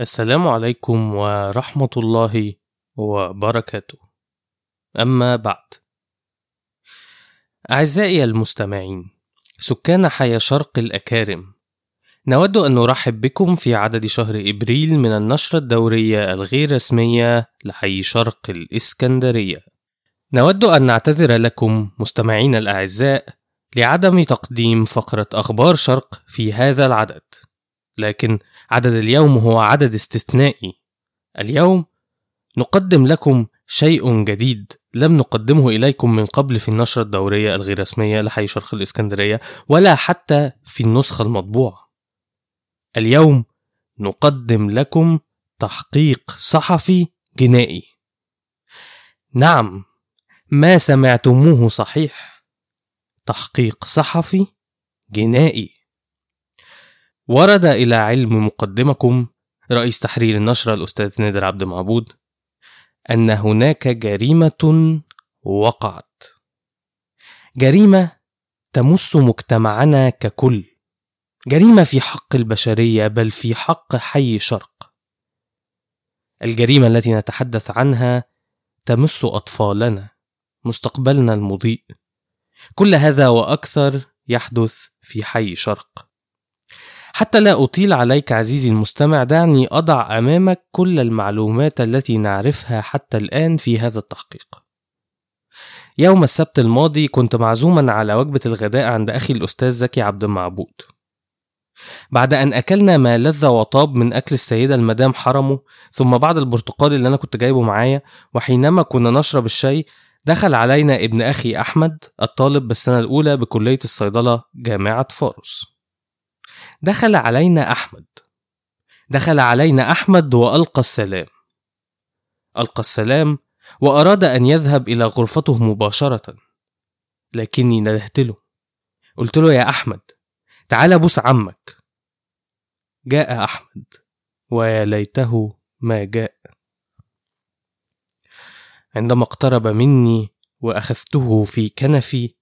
السلام عليكم ورحمة الله وبركاته. أما بعد، أعزائي المستمعين، سكان حي شرق الأكارم، نود أن نرحب بكم في عدد شهر إبريل من النشرة الدورية الغير رسمية لحي شرق الإسكندرية. نود أن نعتذر لكم مستمعين الأعزاء لعدم تقديم فقرة أخبار شرق في هذا العدد. لكن عدد اليوم هو عدد استثنائي. اليوم نقدم لكم شيء جديد لم نقدمه إليكم من قبل في النشرة الدورية الغير رسمية لحي شرق الإسكندرية ولا حتى في النسخة المطبوعة. اليوم نقدم لكم تحقيق صحفي جنائي. نعم ما سمعتموه صحيح. تحقيق صحفي جنائي. ورد إلى علم مقدمكم رئيس تحرير النشرة الأستاذ نادر عبد معبود أن هناك جريمة وقعت. جريمة تمس مجتمعنا ككل. جريمة في حق البشرية بل في حق حي شرق. الجريمة التي نتحدث عنها تمس أطفالنا مستقبلنا المضيء. كل هذا وأكثر يحدث في حي شرق. حتى لا أطيل عليك عزيزي المستمع دعني أضع أمامك كل المعلومات التي نعرفها حتى الآن في هذا التحقيق. يوم السبت الماضي كنت معزوما على وجبة الغداء عند أخي الأستاذ زكي عبد المعبود. بعد أن أكلنا ما لذ وطاب من أكل السيدة المدام حرمه ثم بعد البرتقال اللي أنا كنت جايبه معايا وحينما كنا نشرب الشاي دخل علينا ابن أخي أحمد الطالب بالسنة الأولى بكلية الصيدلة جامعة فاروس. دخل علينا أحمد. دخل علينا أحمد وألقى السلام. ألقى السلام وأراد أن يذهب إلى غرفته مباشرة. لكني ندهت له. قلت له يا أحمد تعال بوس عمك. جاء أحمد ويا ليته ما جاء. عندما اقترب مني وأخذته في كنفي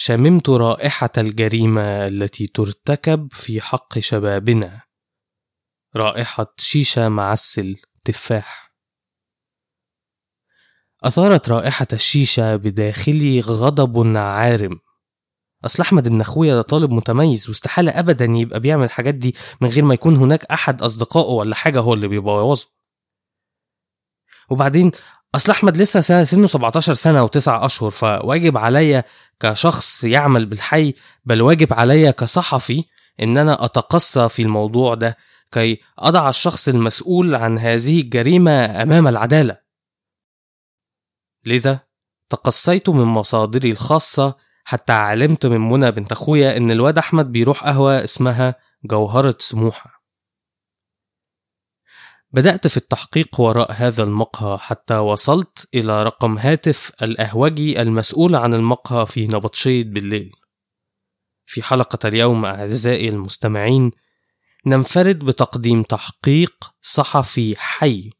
شممت رائحة الجريمة التي ترتكب في حق شبابنا. رائحة شيشة معسل تفاح. أثارت رائحة الشيشة بداخلي غضب عارم. أصل أحمد ابن أخويا ده طالب متميز واستحالة أبدا يبقى بيعمل الحاجات دي من غير ما يكون هناك أحد أصدقائه ولا حاجة هو اللي بيبوظه. وبعدين أصل أحمد لسه سنه 17 سنة وتسعة أشهر فواجب عليا كشخص يعمل بالحي بل واجب عليا كصحفي إن أنا أتقصى في الموضوع ده كي أضع الشخص المسؤول عن هذه الجريمة أمام العدالة. لذا تقصيت من مصادري الخاصة حتى علمت من منى بنت أخويا إن الواد أحمد بيروح قهوة اسمها جوهرة سموحة. بدأت في التحقيق وراء هذا المقهى حتى وصلت إلى رقم هاتف الأهوجي المسؤول عن المقهى في نبطشية بالليل. في حلقة اليوم أعزائي المستمعين ننفرد بتقديم تحقيق صحفي حي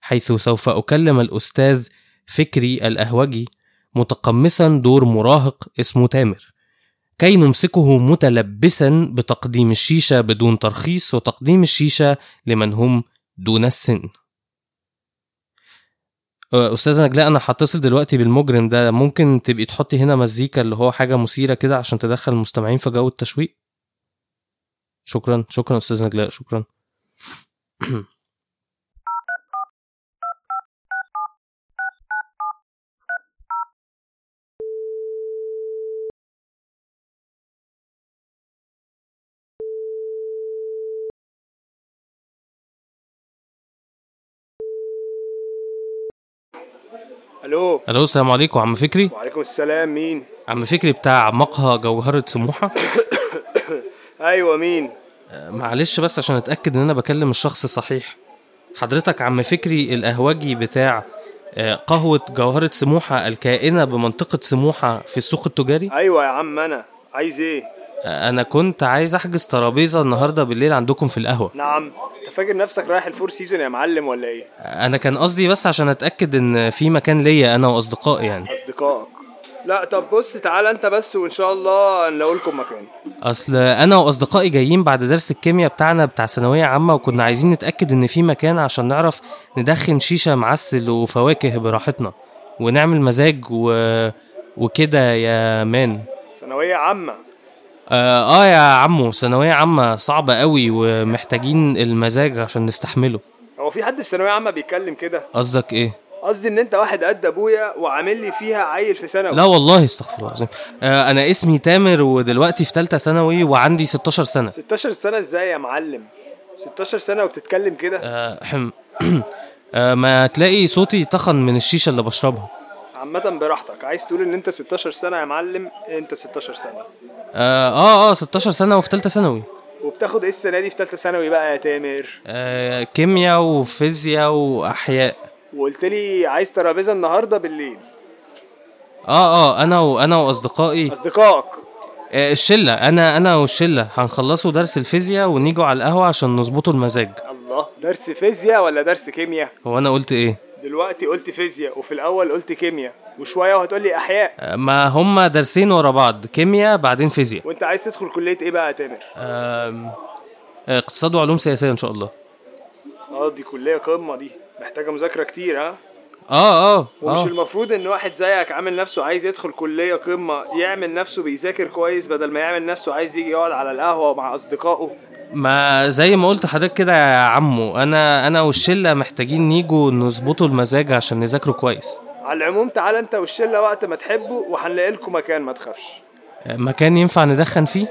حيث سوف أكلم الأستاذ فكري الأهوجي متقمصا دور مراهق اسمه تامر كي نمسكه متلبسا بتقديم الشيشة بدون ترخيص وتقديم الشيشة لمن هم دون السن. أستاذ نجلاء أنا هتصل دلوقتي بالمجرم ده. ممكن تبقي تحطي هنا مزيكا اللي هو حاجة مثيرة كده عشان تدخل المستمعين في جو التشويق؟ شكرا شكرا أستاذ نجلاء شكرا. ألو. ألو السلام عليكم عم فكري؟ وعليكم السلام مين؟ عم فكري بتاع مقهى جوهرة سموحة. أيوه مين؟ آه، معلش بس عشان أتأكد إن أنا بكلم الشخص الصحيح حضرتك عم فكري القهوجي بتاع آه، قهوة جوهرة سموحة الكائنة بمنطقة سموحة في السوق التجاري؟ أيوه يا عم أنا. عايز إيه؟ أنا كنت عايز أحجز ترابيزة النهاردة بالليل عندكم في القهوة. نعم. أنت فاكر نفسك رايح ال Four Season يا معلم ولا إيه؟ أنا كان قصدي بس عشان أتأكد إن في مكان ليا أنا وأصدقائي يعني. أصدقائك. لا طب بص تعالى أنت بس وإن شاء الله نلاقي لكم مكان. أصل أنا وأصدقائي جايين بعد درس الكيمياء بتاعنا بتاع ثانوية عامة وكنا عايزين نتأكد إن في مكان عشان نعرف ندخن شيشة معسل وفواكه براحتنا ونعمل مزاج و... وكده يا مان. ثانوية عامة. آه, آه يا عمو ثانوية عامة صعبة قوي ومحتاجين المزاج عشان نستحمله. هو في حد في ثانوية عامة بيتكلم كده؟ قصدك إيه؟ قصدي إن أنت واحد قد أبويا وعامل لي فيها عيل في ثانوي. لا والله استغفر الله العظيم. آه أنا اسمي تامر ودلوقتي في ثالثه ثانوي وعندي 16 سنة. 16 سنة إزاي يا معلم؟ 16 سنة وبتتكلم كده؟ آه حم. آه ما تلاقي صوتي تخن من الشيشة اللي بشربها. عامة براحتك. عايز تقول إن أنت 16 سنة يا معلم؟ أنت 16 سنة. آه آه, آه 16 سنة وفي ثالثه ثانوي. وبتاخد إيه السنة دي في ثالثة ثانوي بقى يا تامر؟ آه كيمياء وفيزياء وأحياء. وقلت لي عايز ترابيزة النهاردة بالليل. آه آه أنا وأنا وأصدقائي. أصدقائك. آه الشلة أنا أنا والشلة. هنخلصوا درس الفيزياء ونيجوا على القهوة عشان نظبطوا المزاج. الله درس فيزياء ولا درس كيمياء؟ هو أنا قلت إيه؟ دلوقتي قلت فيزياء وفي الأول قلت كيمياء وشوية وهتقول لي أحياء. آه ما هما درسين ورا بعض كيمياء بعدين فيزياء. وأنت عايز تدخل كلية إيه بقى يا تامر؟ آم، آه، اقتصاد وعلوم سياسية إن شاء الله. آه دي كلية قمة دي محتاجة مذاكرة كتير ها؟ آه آه ومش آه المفروض إن واحد زيك عامل نفسه عايز يدخل كلية قمة يعمل نفسه بيذاكر كويس بدل ما يعمل نفسه عايز يجي يقعد على القهوة مع أصدقائه. ما زي ما قلت حضرتك كده يا عمو أنا أنا والشلة محتاجين نيجوا نظبطوا المزاج عشان نذاكروا كويس. على العموم تعالى أنت والشلة وقت ما تحبوا وهنلاقي لكم مكان ما تخافش. مكان ينفع ندخن فيه؟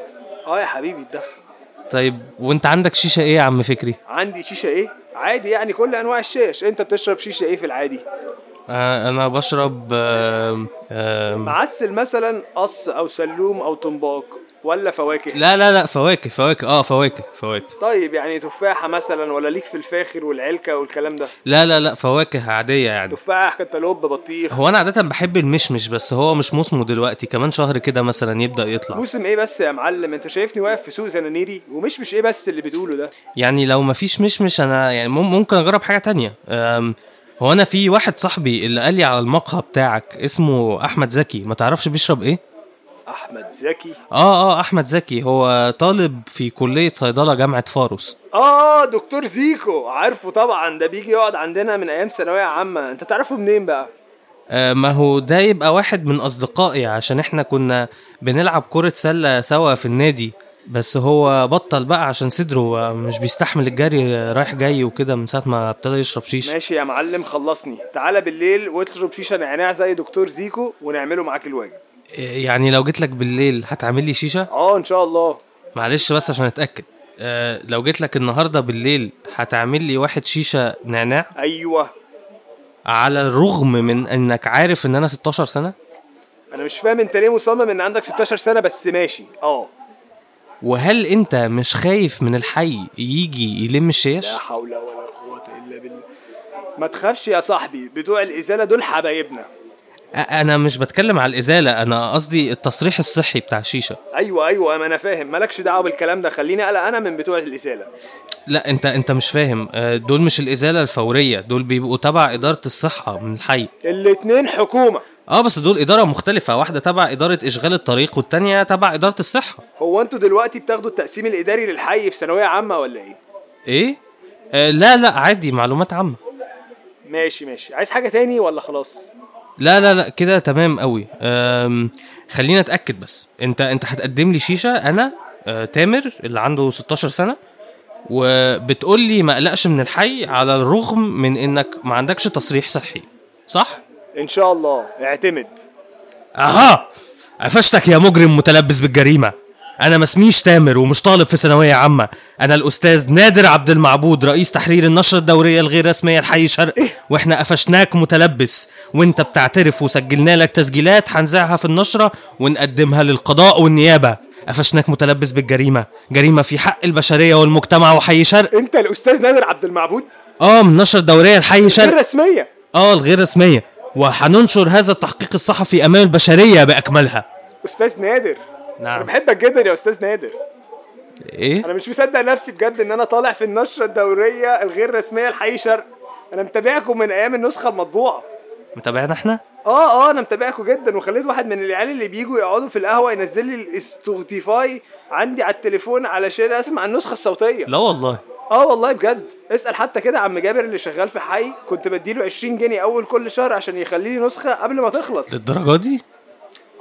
آه يا حبيبي اتدخل. طيب وأنت عندك شيشة إيه يا عم فكري؟ عندي شيشة إيه؟ عادي يعني كل أنواع الشيش. أنت بتشرب شيشة إيه في العادي؟ آه أنا بشرب آه آه معسل مثلا قص أو سلوم أو طنباق ولا فواكه؟ لا لا لا فواكه فواكه آه فواكه فواكه. طيب يعني تفاحة مثلا ولا ليك في الفاخر والعلكة والكلام ده؟ لا لا لا فواكه عادية يعني. تفاح كتالوب بطيخ. هو أنا عادة بحب المشمش بس هو مش موسمه دلوقتي كمان شهر كده مثلا يبدأ يطلع. موسم إيه بس يا معلم؟ أنت شايفني واقف في سوق زنانيري ومش مش إيه بس اللي بتقوله ده؟ يعني لو مفيش مشمش أنا يعني مم- ممكن أجرب حاجة تانية. هو أنا في واحد صاحبي اللي قال لي على المقهى بتاعك اسمه أحمد زكي. ما تعرفش بيشرب إيه؟ أحمد زكي. آه آه أحمد زكي هو طالب في كلية صيدلة جامعة فاروس. آه دكتور زيكو عارفه طبعا ده بيجي يقعد عندنا من أيام ثانوية عامة. أنت تعرفه منين بقى؟ آه ما هو ده يبقى واحد من أصدقائي عشان إحنا كنا بنلعب كرة سلة سوا في النادي. بس هو بطل بقى عشان صدره مش بيستحمل الجري رايح جاي وكده من ساعة ما ابتدى يشرب شيشه ماشي يا معلم خلصني. تعالى بالليل واطلب شيشه نعناع زي دكتور زيكو ونعمله معاك الواجب. يعني لو جيت لك بالليل هتعمل لي شيشة؟ آه إن شاء الله. معلش بس عشان أتأكد. أه لو جيت لك النهارده بالليل هتعمل لي واحد شيشة نعناع؟ أيوه. على الرغم من إنك عارف إن أنا 16 سنة؟ أنا مش فاهم أنت ليه مصمم إن عندك 16 سنة بس ماشي؟ آه. وهل أنت مش خايف من الحي يجي يلم الشيش؟ لا حول ولا قوة إلا بالله. ما تخافش يا صاحبي بتوع الإزالة دول حبايبنا. أنا مش بتكلم على الإزالة أنا قصدي التصريح الصحي بتاع الشيشه أيوه أيوه ما أنا فاهم. مالكش دعوة بالكلام ده. خليني أقلق أنا من بتوع الإزالة. لا أنت أنت مش فاهم. أه، دول مش الإزالة الفورية دول بيبقوا تبع إدارة الصحة من الحي. الاتنين حكومة. آه بس دول إدارة مختلفة واحدة تبع إدارة إشغال الطريق والتانية تبع إدارة الصحة. هو أنتوا دلوقتي بتاخدوا التقسيم الإداري للحي في ثانوية عامة ولا إيه؟ إيه؟ آه لا لا عادي معلومات عامة. ماشي ماشي. عايز حاجة تاني ولا خلاص؟ لا لا لا كده تمام قوي. خلينا أتأكد بس. أنت أنت هتقدم لي شيشة أنا آه تامر اللي عنده 16 سنة وبتقول لي ما اقلقش من الحي على الرغم من إنك ما عندكش تصريح صحي صح؟ إن شاء الله. اعتمد. أها! قفشتك يا مجرم متلبس بالجريمة. أنا ما اسميش تامر ومش طالب في ثانوية عامة. أنا الأستاذ نادر عبد المعبود رئيس تحرير النشره الدورية الغير رسمية الحي شرق. وإحنا قفشناك متلبس. وإنت بتعترف وسجلنا لك تسجيلات هنذاعها في النشرة ونقدمها للقضاء والنيابة. قفشناك متلبس بالجريمة. جريمة في حق البشرية والمجتمع وحي شرق. أنت الأستاذ نادر عبد المعبود؟ آه من النشره الدورية الحي شرق. الرسميه آه الغير رسمية. وهننشر هذا التحقيق الصحفي أمام البشرية بأكملها. أستاذ نادر. أنا نعم. بحبك جدا يا أستاذ نادر. إيه؟ أنا مش مصدق نفسي بجد إن أنا طالع في النشرة الدورية الغير رسمية لحي شرق أنا متابعكم من أيام النسخة المطبوعة. متابعنا إحنا؟ آه آه أنا متابعكم جدا. وخليت واحد من العيال اللي بيجوا يقعدوا في القهوة ينزل لي الاستوتيفاي عندي على التليفون علشان أسمع النسخة الصوتية. لا والله. آه والله بجد. اسأل حتى كده عم جابر اللي شغال في حي كنت بديله 20 جنيه أول كل شهر عشان يخلي لي نسخة قبل ما تخلص. للدرجة دي؟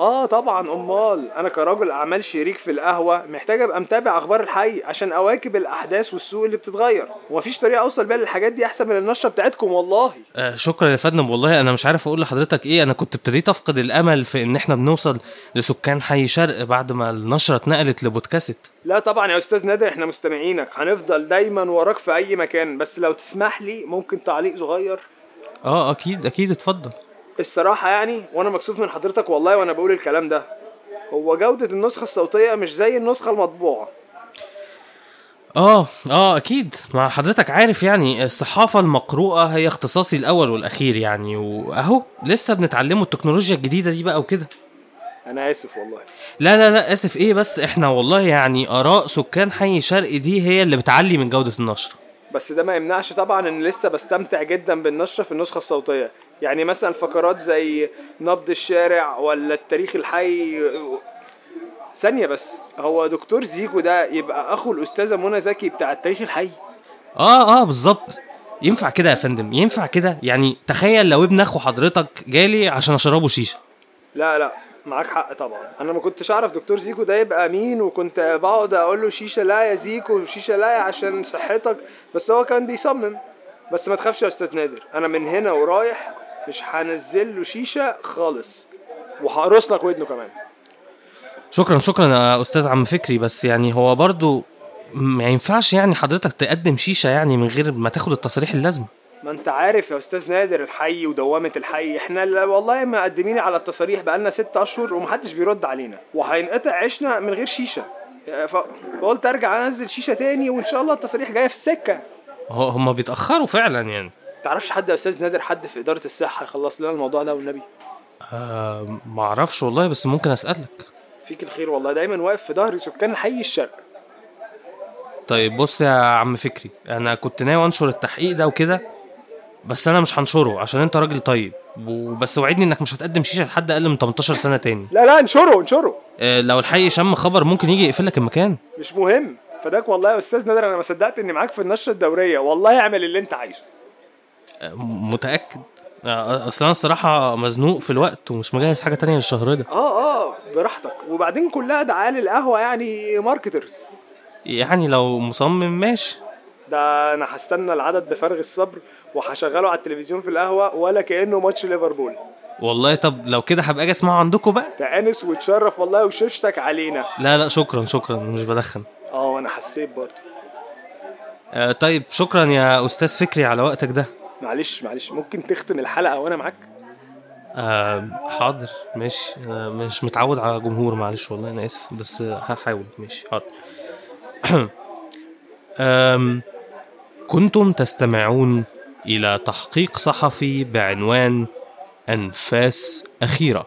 آه طبعا أمال. أنا كراجل أعمال شريك في القهوة محتاج أبقى متابع أخبار الحي عشان أواكب الأحداث والسوق اللي بتتغير. ومفيش طريقة أوصل بيها للحاجات دي أحسن من النشرة بتاعتكم والله. آه شكرا يا فندم. والله أنا مش عارف أقول لحضرتك إيه. أنا كنت ابتديت أفقد الأمل في إن إحنا بنوصل لسكان حي شرق بعد ما النشرة اتنقلت لبودكاست. لا طبعا يا أستاذ نادر إحنا مستمعينك. هنفضل دايما وراك في أي مكان. بس لو تسمح لي ممكن تعليق صغير. آه أكيد أكيد. اتفضل. الصراحة يعني وأنا مكسوف من حضرتك والله وأنا بقول الكلام ده. هو جودة النسخة الصوتية مش زي النسخة المطبوعة. آه آه أكيد. ما حضرتك عارف يعني الصحافة المقروءة هي اختصاصي الأول والأخير يعني وأهو لسه بنتعلموا التكنولوجيا الجديدة دي بقى وكده. أنا آسف والله. لا لا لا آسف. إيه بس إحنا والله يعني آراء سكان حي شرق دي هي اللي بتعلي من جودة النشر. بس ده ما يمنعش طبعا إن لسه بستمتع جدا بالنشره في النسخة الصوتية. يعني مثلا فقرات زي نبض الشارع ولا التاريخ الحي ثانية بس هو دكتور زيكو ده يبقى أخو الأستاذة منى زكي بتاع التاريخ الحي؟ آه آه بالظبط. ينفع كده يا فندم ينفع كده. يعني تخيل لو ابن أخو حضرتك جالي عشان أشربه شيشة. لا لا معاك حق طبعا. أنا ما كنتش أعرف دكتور زيكو ده يبقى مين وكنت بقعد أقول له شيشة لا يا زيكو شيشه لا عشان صحتك بس هو كان بيصمم. بس ما تخافش يا أستاذ نادر أنا من هنا ورايح مش هنزل له شيشة خالص. وهقرص لك ودنه كمان. شكرا شكرا يا أستاذ عم فكري. بس يعني هو برضو ما ينفعش يعني حضرتك تقدم شيشة يعني من غير ما تاخد التصاريح اللازمه ما انت عارف يا أستاذ نادر الحي ودوامة الحي. إحنا والله مقدمين على التصاريح بقالنا ست أشهر ومحدش بيرد علينا. وهينقطع عيشنا من غير شيشة. فقلت أرجع أنزل شيشة تاني وإن شاء الله التصاريح جاية في السكة. هم بيتأخروا فعلا يعني. تعرفش حد يا أستاذ نادر حد في إدارة الصحه يخلص لنا الموضوع ده والنبي؟ آه ما أعرفش والله بس ممكن أسألك. فيك الخير والله دايما واقف في ظهر سكان حي الشرق. طيب بص يا عم فكري أنا كنت ناوي أنشر التحقيق ده وكده بس أنا مش هنشره عشان أنت راجل طيب. وبس وعدني إنك مش هتقدم شيشة لحد أقل من 18 سنة تاني. لا لا انشره انشره. آه لو الحي شم خبر ممكن يجي يقفل لك المكان. مش مهم. فداك والله يا أستاذ نادر أنا ما صدقت إني معاك في النشرة الدورية. والله اعمل اللي أنت عايزه. متأكد. أصل أنا الصراحة مزنوق في الوقت ومش مجهز حاجة تانية للشهر ده. آه آه براحتك. وبعدين كلها دعاية للقهوة يعني ماركترز يعني لو مصمم ماشي. ده أنا هستنى العدد بفارغ الصبر وهشغله على التلفزيون في القهوة ولا كأنه ماتش ليفربول. والله طب لو كده هبقى أجي أسمعه عندكم بقى. تأنس وتشرف والله وششتك علينا. لا لا شكرا شكرا مش بدخن. آه وأنا حسيت برضه. آه طيب شكرا يا أستاذ فكري على وقتك ده. معلش معلش. ممكن تختم الحلقة وأنا معاك؟ آه حاضر. ماشي. أنا مش متعود على جمهور معلش والله أنا آسف. بس هحاول. ماشي حاضر. آم كنتم تستمعون إلى تحقيق صحفي بعنوان أنفاس أخيرة.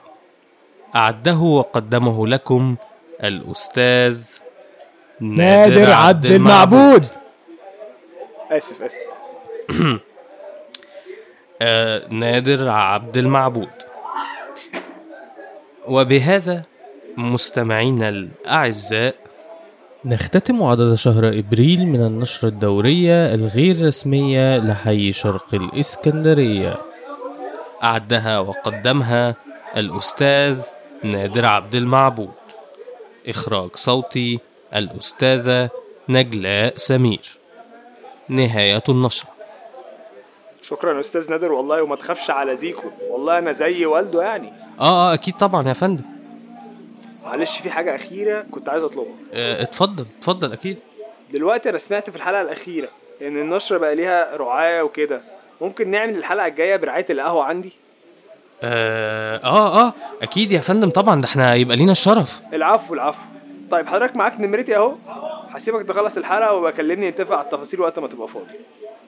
أعده وقدمه لكم الأستاذ نادر عبد المعبود. آسف آسف. آه، نادر عبد المعبود. وبهذا مستمعينا الأعزاء نختتم عدد شهر إبريل من النشرة الدورية الغير رسمية لحي شرق الإسكندرية. أعدها وقدمها الأستاذ نادر عبد المعبود. إخراج صوتي الأستاذة نجلاء سمير. نهاية النشرة. شكرا يا أستاذ نادر والله وما تخافش على زيكو. والله أنا زي والده يعني. آه آه أكيد طبعا يا فندم. معلش في حاجة أخيرة كنت عايز أطلبها. آه اتفضل اتفضل أكيد. دلوقتي أنا سمعت في الحلقة الأخيرة إن النشره بقى ليها رعاية وكده. ممكن نعمل الحلقة الجاية برعاية القهوة عندي؟ آه, آه آه أكيد يا فندم طبعا. ده إحنا يبقى لينا الشرف. العفو العفو. طيب حضرتك معاك نمرتي أهو. هسيبك تخلص الحلقة وبكلمني نتفق على التفاصيل وقت ما تبقى فاضي.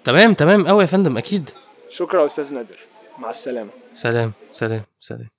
تمام تمام قوي يا فندم أكيد. شكرا يا أستاذ نادر. مع السلامة. سلام سلام سلام.